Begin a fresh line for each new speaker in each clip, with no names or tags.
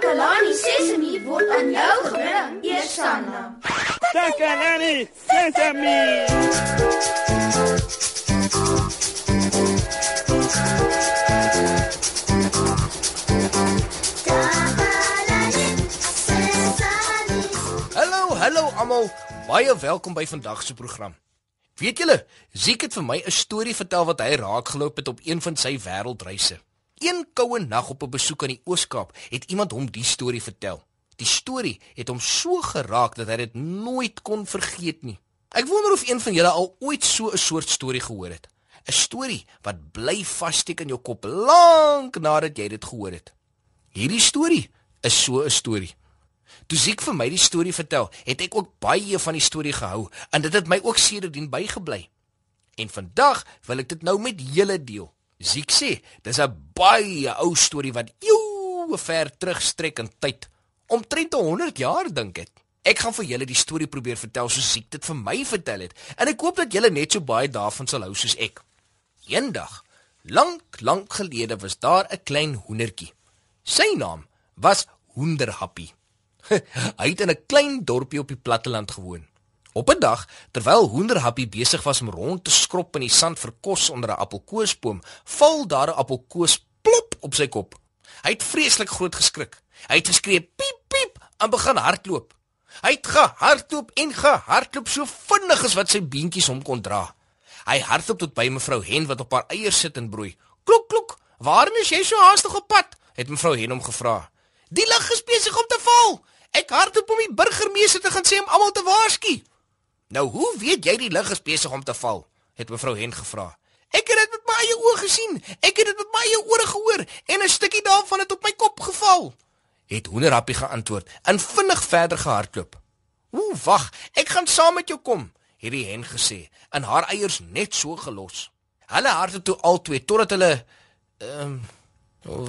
Takalani Sesemi word aan jou gebring, Eersanna.
Takalani Sesame.
Hallo, hallo almal. Baie welkom by vandag se program. Weet julle, Ziek het vir my 'n storie vertel wat hy raakgeloop het op een van sy wêreldreise. Een koue nag op 'n besoek aan die Oos-Kaap het iemand hom die storie vertel. Die storie het hom so geraak dat hy dit nooit kon vergeet nie. Ek wonder of een van julle al ooit so 'n soort storie gehoor het. 'n Storie wat bly vassteek in jou kop lank nadat jy dit gehoor het. Hierdie storie is so 'n storie. Toe Ziek vir my die storie vertel, het ek ook baie van die storie gehou en dit het my ook sedertdien bygebly. En vandag wil ek dit nou met julle deel. Ziek sê, dis 'n baie ou storie wat eeue ver terugstrek in tyd, omtrent 100 jaar dink ek. Ek gaan vir julle die storie probeer vertel soos Ziek dit vir my vertel het en ek hoop dat julle net so baie daarvan sal hou soos ek. Eendag, lank, lank gelede was daar 'n klein hoendertjie. Sy naam was Hoenderhappie. Hy het in 'n klein dorpie op die platteland gewoon. Op 'n dag, terwyl Hoenderhappie besig was om rond te skrob in die sand vir kos onder 'n appelkoesboom, val daar 'n appelkoes plop op sy kop. Hy het vreeslik groot geskrik. Hy het geskree piep piep en begin hardloop. Hy het gehardloop en gehardloop so vinnig as wat sy beentjies hom kon dra. Hy hardloop tot by mevrou Hen wat op haar eiers sit en broei. Klok klok, waarin is jy so haastig op pad? het mevrou Hen hom gevra. Die lig is besig om te val. Ek hardloop om die burgemeester te gaan sê om almal te waarsku. Nou, hoe weet jy die lig is besig om te val? het mevrou Hen gevra. Ek het dit met my eie oë gesien. Ek het dit met my eie ore gehoor en 'n stukkie daarvan het op my kop geval. Het Hoenderhappie geantwoord en vinnig verder gehardloop. "Ooh, wag, ek gaan saam met jou kom," het die hen gesê en haar eiers net so gelos. Hulle hardloop toe albei totdat hulle ehm um,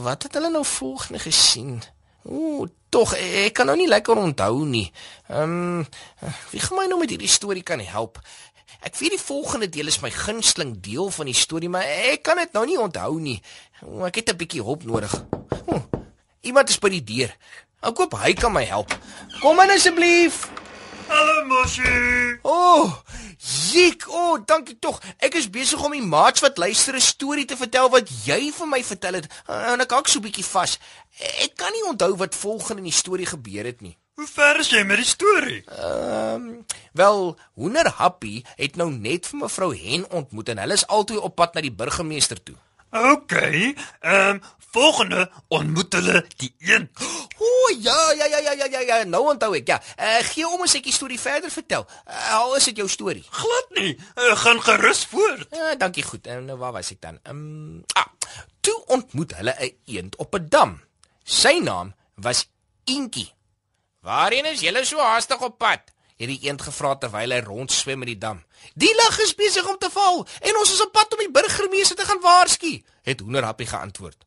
wat het hulle nou volgende gesien? Ooh, tog ek kan nou nie lekker onthou nie. Ehm um, wie gaan my nou met hierdie storie kan help? Ek weet die volgende deel is my gunsteling deel van die storie, maar ek kan dit nou nie onthou nie. Ooh, ek het 'n bietjie hulp nodig. Ooh, iemand is by die deur. Ek hoop hy kan my help. Kom in asseblief.
Hallo Moshi.
O, oh, Ziek, o, oh, dankie tog. Ek is besig om die maats wat luister 'n storie te vertel wat jy vir my vertel het. En ek hak so 'n bietjie vas. Ek kan nie onthou wat volgende in die storie gebeur het nie.
Hoe ver is jy met die storie?
Ehm, um, wel, Hoender Happy het nou net vir mevrou Hen ontmoet en hulle is altoe op pad na die burgemeester toe.
OK. Ehm, um, volgende ontmoet hulle die een.
O, ja, ja, ja, ja, ja, ja, ja, nou onthou ek. Ja, uh, gee om as ek die storie verder vertel. Uh, al is dit jou storie.
Glad nie. Uh, gaan gerus voort.
Ja, dankie goed. En nou waar was ek dan? Ehm, um, ah, toe ontmoet hulle 'n eend op 'n dam. Sy naam was Inkie. Waarheen is julle so haastig op pad? het die eend gevra terwyl hy rondswem met die dam. Die lig is besig om te val en ons is op pad om die burgemeester te gaan waarsku, het Hoenderhappie geantwoord.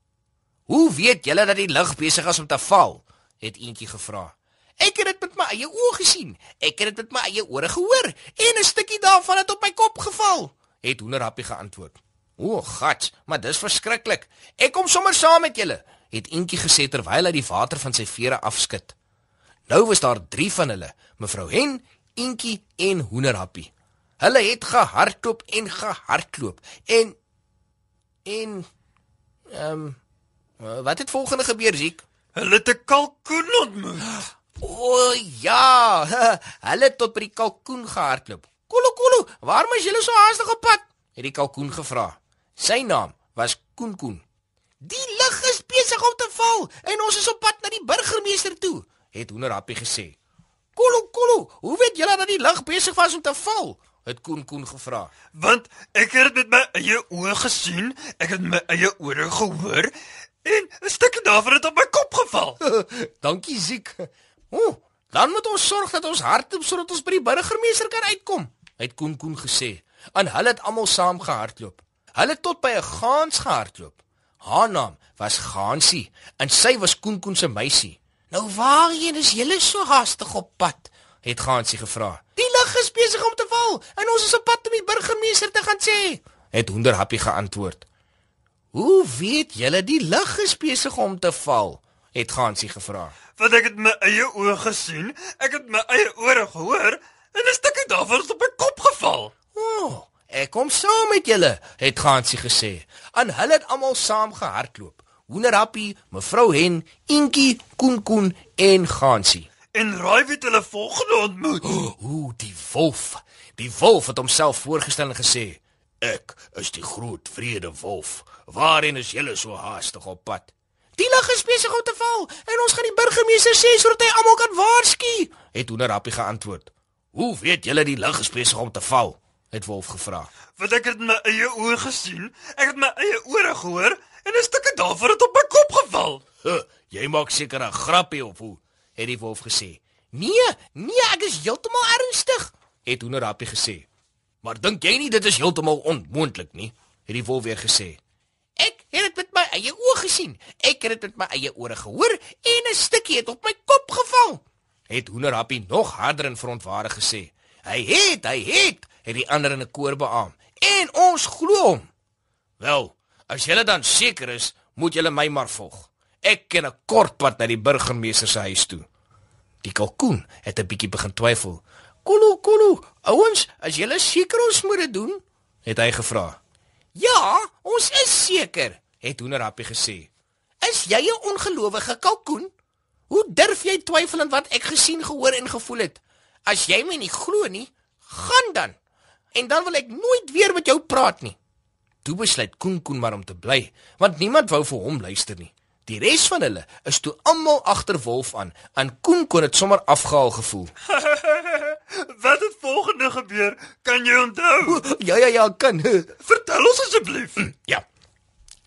Hoe weet julle dat die lig besig is om te val? het eentjie gevra. Ek het dit met my eie oë gesien. Ek het dit met my eie ore gehoor en 'n stukkie daarvan het op my kop geval, het Hoenderhappie geantwoord. O, gat, maar dis verskriklik. Ek kom sommer saam met julle, het eentjie gesê terwyl hy die water van sy vere afskud. Nou was daar 3 van hulle, mevrou Hen, Eentjie en Hoenderhappie. Hulle het gehardloop en gehardloop en en ehm um, wat het volgende gebeur, Ziek?
Hulle het 'n kalkoen ontmoet.
O ja, hulle het tot by die kalkoen gehardloop. Kolo kolo, waarom is julle so haastig op pad? het die kalkoen gevra. Sy naam was Koen Koen. Die lig is besig om te val en ons is op pad na die burgemeester toe het Hoenderhappie gesê. "Kolo, kolo, hoe weet julle dat die lig besig was om te val?" het Koen Koen gevra.
"Want ek het dit met my eie oë gesien, ek het my eie ore gehoor en 'n stukkie daarvan het op my kop geval."
"Dankie, Ziek. O, dan moet ons sorg dat ons hardloop sodat ons by die burgemeester kan uitkom," het Koen Koen gesê. En hulle het almal saam gehardloop. Hulle tot by 'n gaans gehardloop. Haar naam was Gansie en sy was Koen Koen se meisie. Nou waarheen is julle so haastig op pad? het Gansie gevra. Die lig is besig om te val en ons is op pad om die burgemeester te gaan sê, het Hoenderhappie geantwoord. Hoe weet julle die lig is besig om te val? het Gansie gevra.
Want ek het my eie oë gesien, ek het my eie ore gehoor en 'n stukkie daarvan het op my kop geval.
O, oh, ek kom saam met julle, het Gansie gesê. En hulle het almal saam gehardloop. Hoenderhappie, mevrou Hen, Inkie, Koen Koen en Gansie.
En raai wie hulle volgende ontmoet?
Ooh, die wolf. Die wolf het homself voorgestel en gesê: "Ek is die groot vrede wolf. Waarheen is julle so haastig op pad?" Die lig is besig om te val en ons gaan die burgemeester sê sodat hy almal kan waarsku, het Hoenderhappie geantwoord. "Hoe weet julle die lig is besig om te val?" het wolf gevra.
Want ek het my eie oë gesien, ek het my eie ore gehoor en 'n stukkie daarvan het op my kop geval.
Huh, jy maak seker 'n grappie of hoe? het die wolf gesê. Nee, nee, ek is heeltemal ernstig, het Hoenderhappie gesê. Maar dink jy nie dit is heeltemal onmoontlik nie? het die wolf weer gesê. Ek het dit met my eie oë gesien. Ek het dit met my eie ore gehoor en 'n stukkie het op my kop geval. Het Hoenderhappie nog harder en verontwaardig gesê. Hy het, hy het, het die ander in 'n koor beamoen. En ons glo hom. Wel, as julle dan seker is, moet julle my maar volg. Ek ken 'n kort pad na die burgemeester se huis toe. Die kalkoen het 'n bietjie begin twyfel. "Kolo, kolo, ouens, as julle seker ons moet dit doen?" het hy gevra. "Ja, ons is seker," het Hoenderhappie gesê. "Is jy 'n ongelowige kalkoen? Hoe durf jy twyfel aan wat ek gesien, gehoor en gevoel het? As jy my nie glo nie, gaan dan. En dan wil ek nooit weer met jou praat nie." Toe besluit Koen Koen maar om te bly, want niemand wou vir hom luister nie. Die res van hulle is toe almal agter Wolf aan. En Koen kon dit sommer afgehaal gevoel.
Wat het volgende gebeur? Kan jy onthou?
Ja ja ja, kan.
Vertel ons asseblief.
Ja.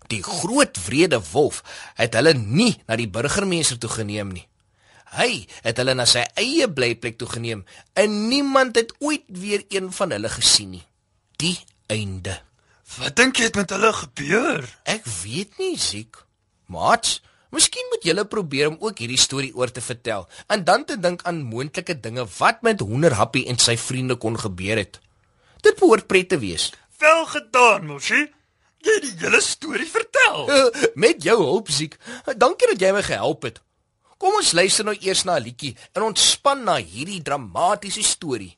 Die groot wrede wolf het hulle nie na die burgemeester toe geneem nie. Hy het hulle na sy eie blyplek toe geneem en niemand het ooit weer een van hulle gesien nie. Die einde.
Wat dink jy het met hulle gebeur?
Ek weet nie, Ziek. Mats, miskien moet julle probeer om ook hierdie storie oor te vertel en dan te dink aan moontlike dinge wat met Hoenderhappie en sy vriende kon gebeur het. Dit behoort pret te wees.
Wel gedaan, Moshi. Jy het die hele storie vertel.
met jou hulp, Ziek. Dankie dat jy my gehelp het. Kom ons luister nou eers na 'n liedjie en ontspan na hierdie dramatiese storie.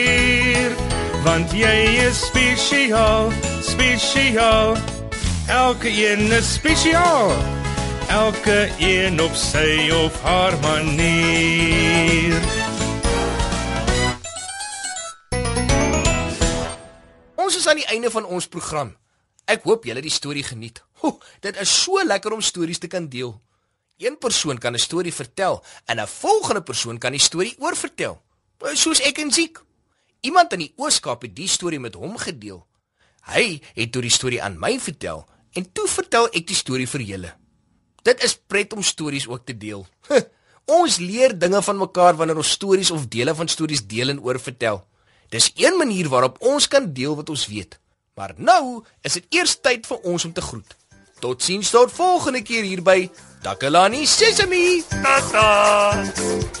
want jy is spesiaal, spesiaal. Elke een is spesiaal. Elke een op sy of haar manier.
Ons is aan die einde van ons program. Ek hoop julle het die storie geniet. Ho, dit is so lekker om stories te kan deel. Een persoon kan 'n storie vertel en 'n volgende persoon kan die storie oorvertel. Soos ek en Ziek. Iemand in die Ooskaap het die storie met hom gedeel. Hy het toe die storie aan my vertel en toe vertel ek die storie vir julle. Dit is pret om stories ook te deel. ons leer dinge van mekaar wanneer ons stories of dele van stories deel en oorvertel. Dis een manier waarop ons kan deel wat ons weet. Maar nou is dit eers tyd vir ons om te groet. Totsiens tot volgende keer hier by Takalani Sesemi.
Tata.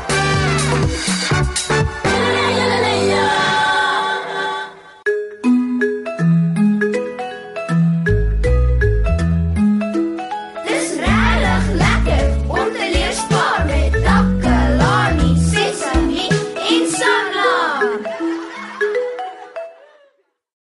Thank you.